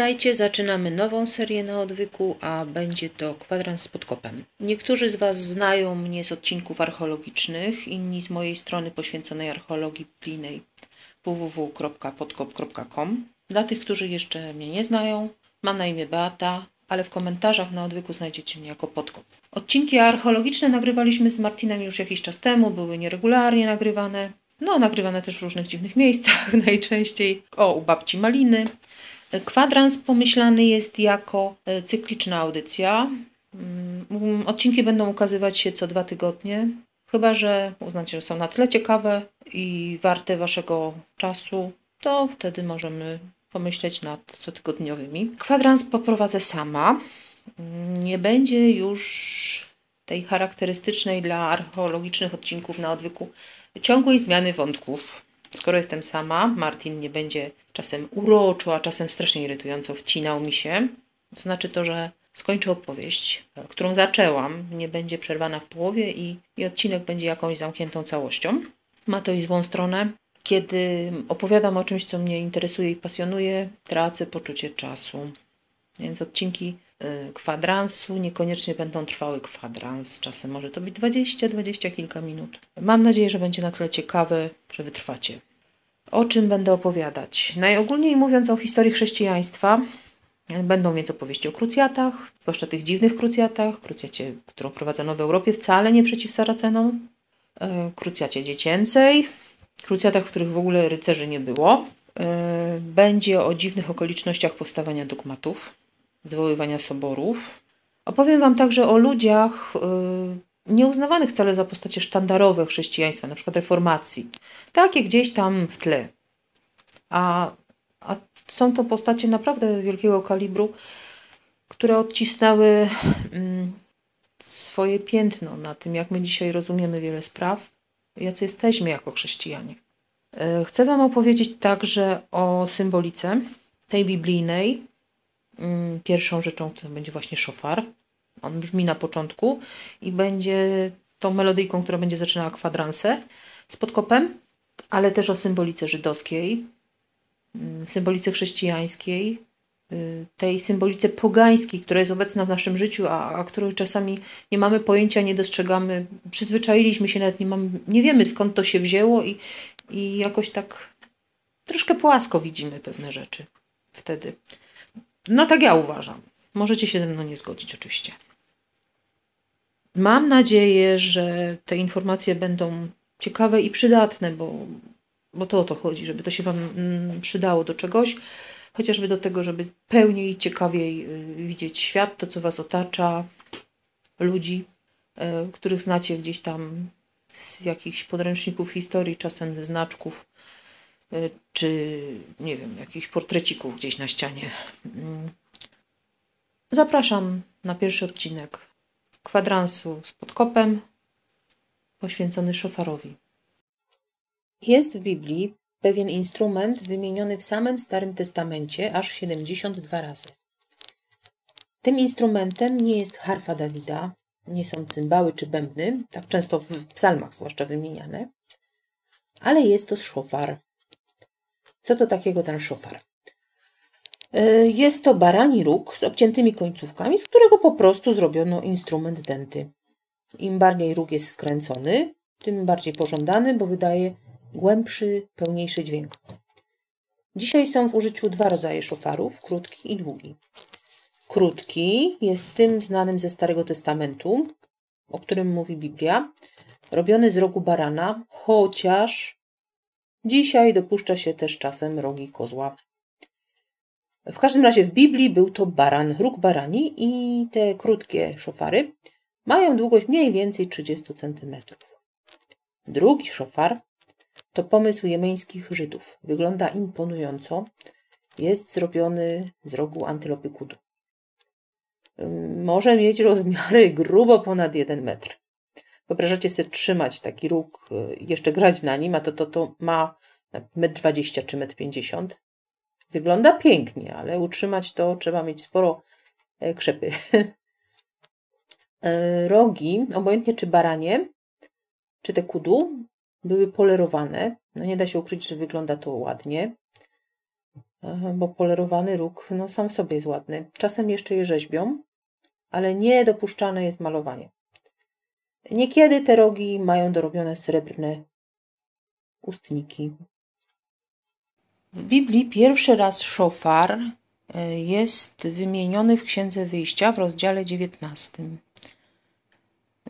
Witajcie, zaczynamy nową serię na odwyku, a będzie to kwadrans z podkopem. Niektórzy z Was znają mnie z odcinków archeologicznych, inni z mojej strony poświęconej archeologii biblijnej www.podkop.com. Dla tych, którzy jeszcze mnie nie znają, mam na imię Beata, ale w komentarzach na odwyku znajdziecie mnie jako podkop. Odcinki archeologiczne nagrywaliśmy z Martinem już jakiś czas temu, były nieregularnie nagrywane. No, nagrywane też w różnych dziwnych miejscach, najczęściej o u babci Maliny. Kwadrans pomyślany jest jako e, cykliczna audycja. Mm, odcinki będą ukazywać się co dwa tygodnie, chyba że uznacie, że są na tyle ciekawe i warte Waszego czasu, to wtedy możemy pomyśleć nad cotygodniowymi. Kwadrans poprowadzę sama. Mm, nie będzie już tej charakterystycznej dla archeologicznych odcinków na odwyku ciągłej zmiany wątków. Skoro jestem sama, Martin nie będzie czasem uroczo, a czasem strasznie irytująco wcinał mi się. To znaczy to, że skończę opowieść, którą zaczęłam, nie będzie przerwana w połowie i, i odcinek będzie jakąś zamkniętą całością. Ma to i złą stronę. Kiedy opowiadam o czymś, co mnie interesuje i pasjonuje, tracę poczucie czasu. Więc odcinki y, kwadransu niekoniecznie będą trwały kwadrans. Czasem może to być 20, 20 kilka minut. Mam nadzieję, że będzie na tyle ciekawe, że wytrwacie. O czym będę opowiadać? Najogólniej mówiąc o historii chrześcijaństwa, będą więc opowieści o krucjatach, zwłaszcza tych dziwnych krucjatach, krucjacie, którą prowadzono w Europie wcale nie przeciw Saracenom, e, krucjacie dziecięcej, krucjatach, w których w ogóle rycerzy nie było. E, będzie o dziwnych okolicznościach powstawania dogmatów, zwoływania soborów. Opowiem Wam także o ludziach, e, nieuznawanych wcale za postacie sztandarowe chrześcijaństwa, na przykład reformacji. Takie gdzieś tam w tle. A, a są to postacie naprawdę wielkiego kalibru, które odcisnęły mm, swoje piętno na tym, jak my dzisiaj rozumiemy wiele spraw, jacy jesteśmy jako chrześcijanie. E, chcę Wam opowiedzieć także o symbolice tej biblijnej. Mm, pierwszą rzeczą to będzie właśnie szofar. On brzmi na początku i będzie tą melodyjką, która będzie zaczynała kwadransę z podkopem, ale też o symbolice żydowskiej, mm, symbolice chrześcijańskiej, y, tej symbolice pogańskiej, która jest obecna w naszym życiu, a, a której czasami nie mamy pojęcia, nie dostrzegamy, przyzwyczailiśmy się, nawet nie, mamy, nie wiemy skąd to się wzięło i, i jakoś tak troszkę płasko widzimy pewne rzeczy wtedy. No tak ja uważam. Możecie się ze mną nie zgodzić oczywiście. Mam nadzieję, że te informacje będą ciekawe i przydatne, bo, bo to o to chodzi, żeby to się Wam mm, przydało do czegoś, chociażby do tego, żeby pełniej ciekawiej y, widzieć świat, to co Was otacza, ludzi, y, których znacie gdzieś tam z jakichś podręczników historii, czasem ze znaczków, y, czy nie wiem, jakichś portrecików gdzieś na ścianie. Mm. Zapraszam na pierwszy odcinek kwadransu z podkopem poświęcony szofarowi. Jest w Biblii pewien instrument wymieniony w samym Starym Testamencie aż 72 razy. Tym instrumentem nie jest harfa Dawida, nie są cymbały czy bębny, tak często w psalmach zwłaszcza wymieniane, ale jest to szofar. Co to takiego ten szofar? E, jest to barani róg z obciętymi końcówkami, z którego po prostu zrobiono instrument denty. Im bardziej róg jest skręcony, tym bardziej pożądany, bo wydaje głębszy, pełniejszy dźwięk. Dzisiaj są w użyciu dwa rodzaje szofarów, krótki i długi. Krótki jest tym znanym ze Starego Testamentu, o którym mówi Biblia, robiony z rogu barana, chociaż dzisiaj dopuszcza się też czasem rogi kozła. W każdym razie w Biblii był to baran, róg barani i te krótkie szofary mają długość mniej więcej 30 cm. Drugi szofar to pomysł jemeńskich Żydów. Wygląda imponująco. Jest zrobiony z rogu antylopy kudu. Może mieć rozmiary grubo ponad 1 metr. Wyobrażacie sobie trzymać taki róg i jeszcze grać na nim, a to, to, to ma 1,20 m czy 1,50 m. Wygląda pięknie, ale utrzymać to trzeba mieć sporo e, krzepy. E, rogi, obojętnie czy baranie, czy te kudu, były polerowane. No nie da się ukryć, że wygląda to ładnie, bo polerowany róg no, sam w sobie jest ładny. Czasem jeszcze je rzeźbią, ale niedopuszczane jest malowanie. Niekiedy te rogi mają dorobione srebrne ustniki. W Biblii pierwszy raz szofar e, jest wymieniony w Księdze Wyjścia w rozdziale 19.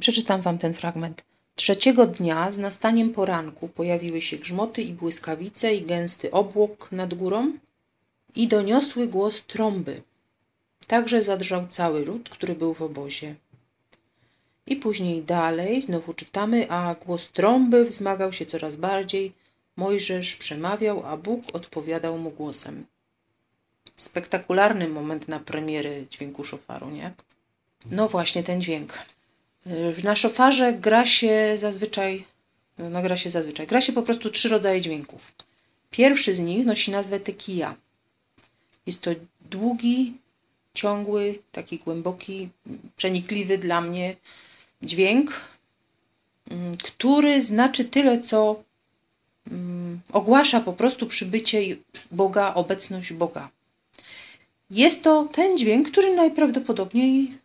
Przeczytam Wam ten fragment. Trzeciego dnia z nastaniem poranku pojawiły się grzmoty i błyskawice i gęsty obłok nad górą i doniosły głos trąby. Także zadrżał cały lud, który był w obozie. I później dalej znowu czytamy, a głos trąby wzmagał się coraz bardziej. Mojżesz przemawiał, a Bóg odpowiadał mu głosem. Spektakularny moment na premiery dźwięku szofaru, nie? No właśnie ten dźwięk. Na szofarze gra się zazwyczaj, no gra się zazwyczaj, gra się po prostu trzy rodzaje dźwięków. Pierwszy z nich nosi nazwę tekija. Jest to długi, ciągły, taki głęboki, przenikliwy dla mnie dźwięk, mm, który znaczy tyle, co ogłasza po prostu przybycie Boga, obecność Boga. Jest to ten dźwięk, który najprawdopodobniej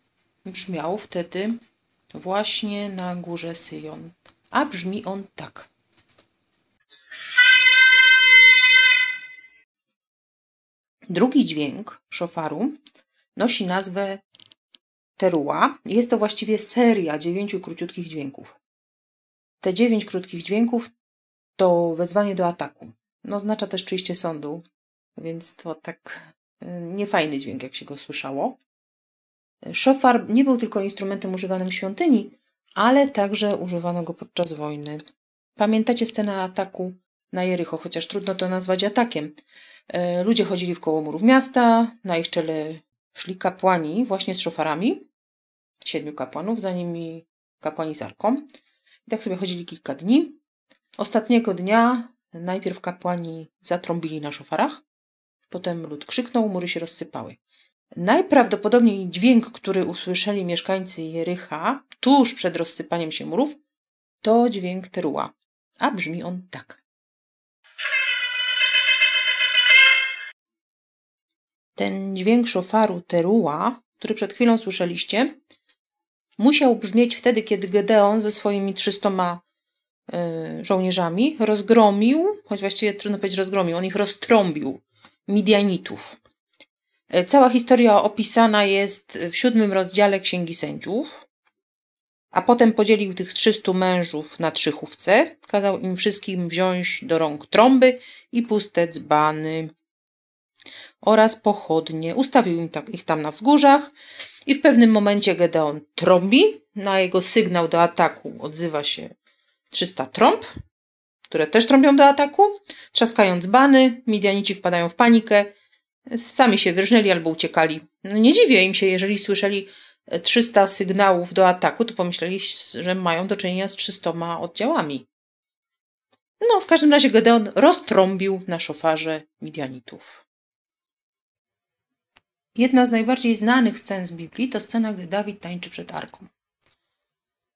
brzmiał wtedy właśnie na górze Syjon. A brzmi on tak. Drugi dźwięk szofaru nosi nazwę teruła. Jest to właściwie seria dziewięciu króciutkich dźwięków. Te dziewięć krótkich dźwięków to wezwanie do ataku. No, oznacza też przyjście sądu, więc to tak e, niefajny dźwięk, jak się go słyszało. Szofar nie był tylko instrumentem używanym w świątyni, ale także używano go podczas wojny. Pamiętacie scenę ataku na Jericho, chociaż trudno to nazwać atakiem. E, ludzie chodzili w koło murów miasta, na ich czele szli kapłani właśnie z szofarami, siedmiu kapłanów, za nimi kapłani z arką. I tak sobie chodzili kilka dni. Ostatniego dnia najpierw kapłani zatrąbili na szofarach, potem lud krzyknął, mury się rozsypały. Najprawdopodobniej dźwięk, który usłyszeli mieszkańcy Jericha tuż przed rozsypaniem się murów, to dźwięk teruła, a brzmi on tak. Ten dźwięk szofaru teruła, który przed chwilą słyszeliście, musiał brzmieć wtedy, kiedy Gedeon ze swoimi trzystoma żołnierzami rozgromił, choć właściwie trudno powiedzieć rozgromił, on ich roztrąbił, Midianitów. E, cała historia opisana jest w siódmym rozdziale Księgi Sędziów. A potem podzielił tych trzystu mężów na trzy chówce, kazał im wszystkim wziąć do rąk trąby i puste dzbany oraz pochodnie. Ustawił ich tam na wzgórzach i w pewnym momencie Gedeon trąbi. Na jego sygnał do ataku odzywa się 300 trąb, które też trąbią do ataku. Trzaskając bany, Midianici wpadają w panikę Sami się wyrżnęli albo uciekali. No nie dziwię im się, jeżeli słyszeli 300 sygnałów do ataku, to pomyśleli, że mają do czynienia z 300 oddziałami. No, w każdym razie Gedeon roztrąbił na szofarze Midianitów. Jedna z najbardziej znanych scen z Biblii to scena, gdy Dawid tańczy przed arką.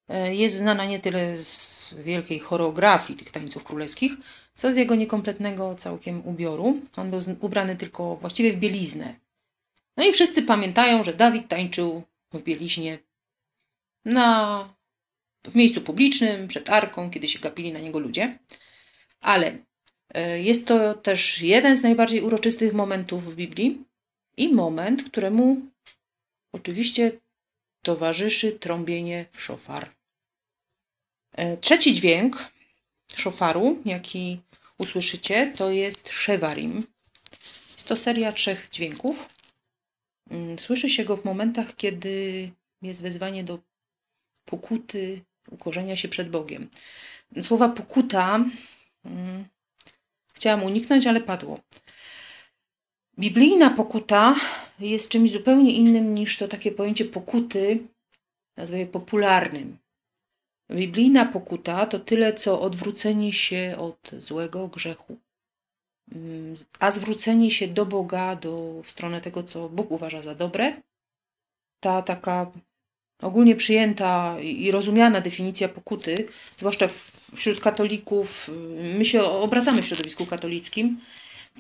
E, jest znana nie tyle z wielkiej choreografii tych tańców królewskich, co z jego niekompletnego całkiem ubioru. On był ubrany tylko właściwie w bieliznę. No i wszyscy pamiętają, że Dawid tańczył w bieliźnie na, w miejscu publicznym, przed arką, kiedy się gapili na niego ludzie. Ale e, jest to też jeden z najbardziej uroczystych momentów w Biblii i moment, któremu oczywiście towarzyszy trąbienie w szofar. E, trzeci dźwięk szofaru, jaki usłyszycie, to jest szewarim. Jest to seria trzech dźwięków. Mm, Słyszy się go w momentach, kiedy jest wezwanie do pokuty, ukorzenia się przed Bogiem. Słowa pokuta mm, chciałam uniknąć, ale padło. Biblijna pokuta jest czymś zupełnie innym niż to takie pojęcie pokuty, nazwę je popularnym. Biblijna pokuta to tyle, co odwrócenie się od złego grzechu, Mm, a zwrócenie się do Boga, do, w stronę tego, co Bóg uważa za dobre. Ta taka ogólnie przyjęta i rozumiana definicja pokuty, zwłaszcza wśród katolików, y, my się obracamy w środowisku katolickim,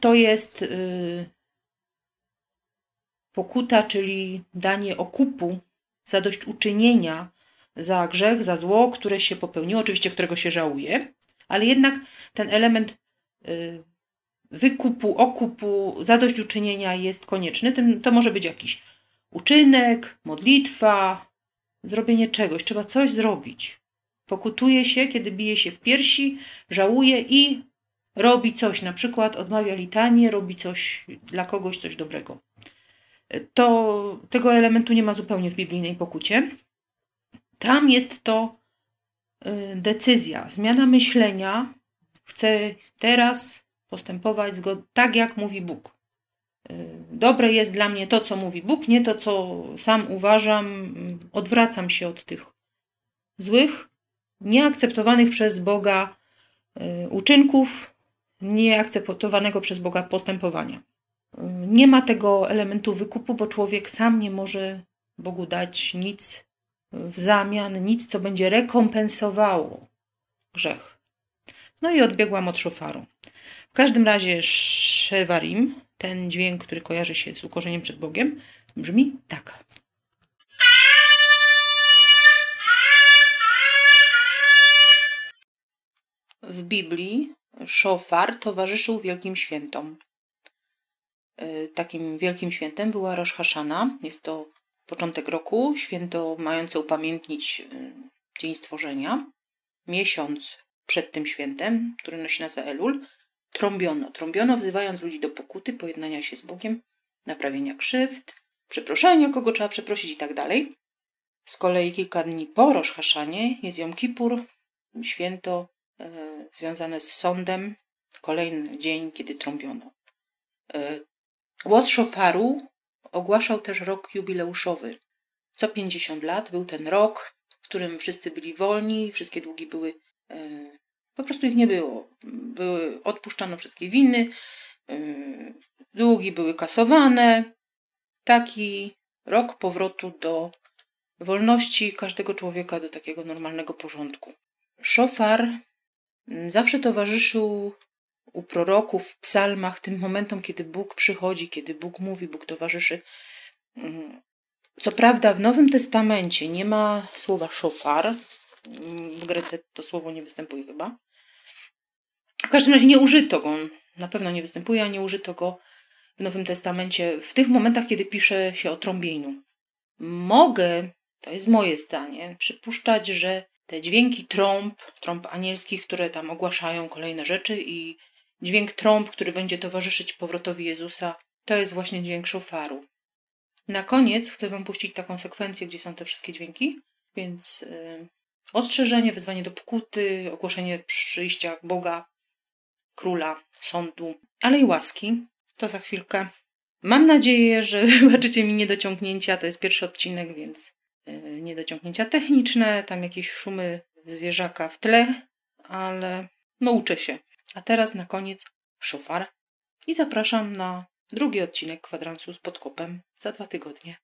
to jest y, pokuta, czyli danie okupu, zadośćuczynienia za grzech, za zło, które się popełniło, oczywiście którego się żałuje, ale jednak ten element y, wykupu, okupu, zadośćuczynienia jest konieczny. To może być jakiś uczynek, modlitwa, zrobienie czegoś. Trzeba coś zrobić. Pokutuje się, kiedy bije się w piersi, żałuje i robi coś, na przykład odmawia litanie, robi coś dla kogoś, coś dobrego. To tego elementu nie ma zupełnie w biblijnej pokucie. Tam jest to y, decyzja, zmiana myślenia. Chcę teraz postępować tak, jak mówi Bóg. Y, dobre jest dla mnie to, co mówi Bóg, nie to, co sam uważam. Odwracam się od tych złych, nieakceptowanych przez Boga y, uczynków, nieakceptowanego przez Boga postępowania. Nie ma tego elementu wykupu, bo człowiek sam nie może Bogu dać nic w zamian, nic, co będzie rekompensowało grzech. No i odbiegłam od szofaru. W każdym razie Shevarim, ten dźwięk, który kojarzy się z ukorzeniem przed Bogiem, brzmi tak. W Biblii szofar towarzyszył wielkim świętom. E, takim wielkim świętem była Rosh Hashana. Jest to początek roku, święto mające upamiętnić e, Dzień Stworzenia. Miesiąc przed tym świętem, który nosi nazwę Elul, trąbiono. Trąbiono wzywając ludzi do pokuty, pojednania się z Bogiem, naprawienia krzywd, przeproszenia, kogo trzeba przeprosić i tak dalej. Z kolei kilka dni po Rosh Hashanie jest Jom Kippur, święto e, związane z sądem, kolejny dzień, kiedy trąbiono. Głos szofaru ogłaszał też rok jubileuszowy. Co 50 lat był ten rok, w którym wszyscy byli wolni, wszystkie długi były e, po prostu ich nie było. Były, odpuszczano wszystkie winy, yy, długi były kasowane. Taki rok powrotu do wolności każdego człowieka, do takiego normalnego porządku. Szofar zawsze towarzyszył u proroków w psalmach tym momentom, kiedy Bóg przychodzi, kiedy Bóg mówi, Bóg towarzyszy. Mm, co prawda w Nowym Testamencie nie ma słowa szofar, w Grece to słowo nie występuje chyba. W każdym razie nie użyto go, na pewno nie występuje, a nie użyto go w Nowym Testamencie w tych momentach, kiedy pisze się o trąbieniu. Mogę, to jest moje zdanie, przypuszczać, że te dźwięki trąb, trąb anielskich, które tam ogłaszają kolejne rzeczy i dźwięk trąb, który będzie towarzyszyć powrotowi Jezusa, to jest właśnie dźwięk szofaru. Na koniec chcę Wam puścić taką sekwencję, gdzie są te wszystkie dźwięki, więc yy, Ostrzeżenie, wezwanie do pokuty, ogłoszenie przyjścia Boga, króla, sądu, ale i łaski. To za chwilkę. Mam nadzieję, że wybaczycie mi niedociągnięcia. To jest pierwszy odcinek, więc yy, niedociągnięcia techniczne, tam jakieś szumy zwierzaka w tle, ale no uczę się. A teraz na koniec szofar i zapraszam na drugi odcinek kwadransu z podkopem za dwa tygodnie.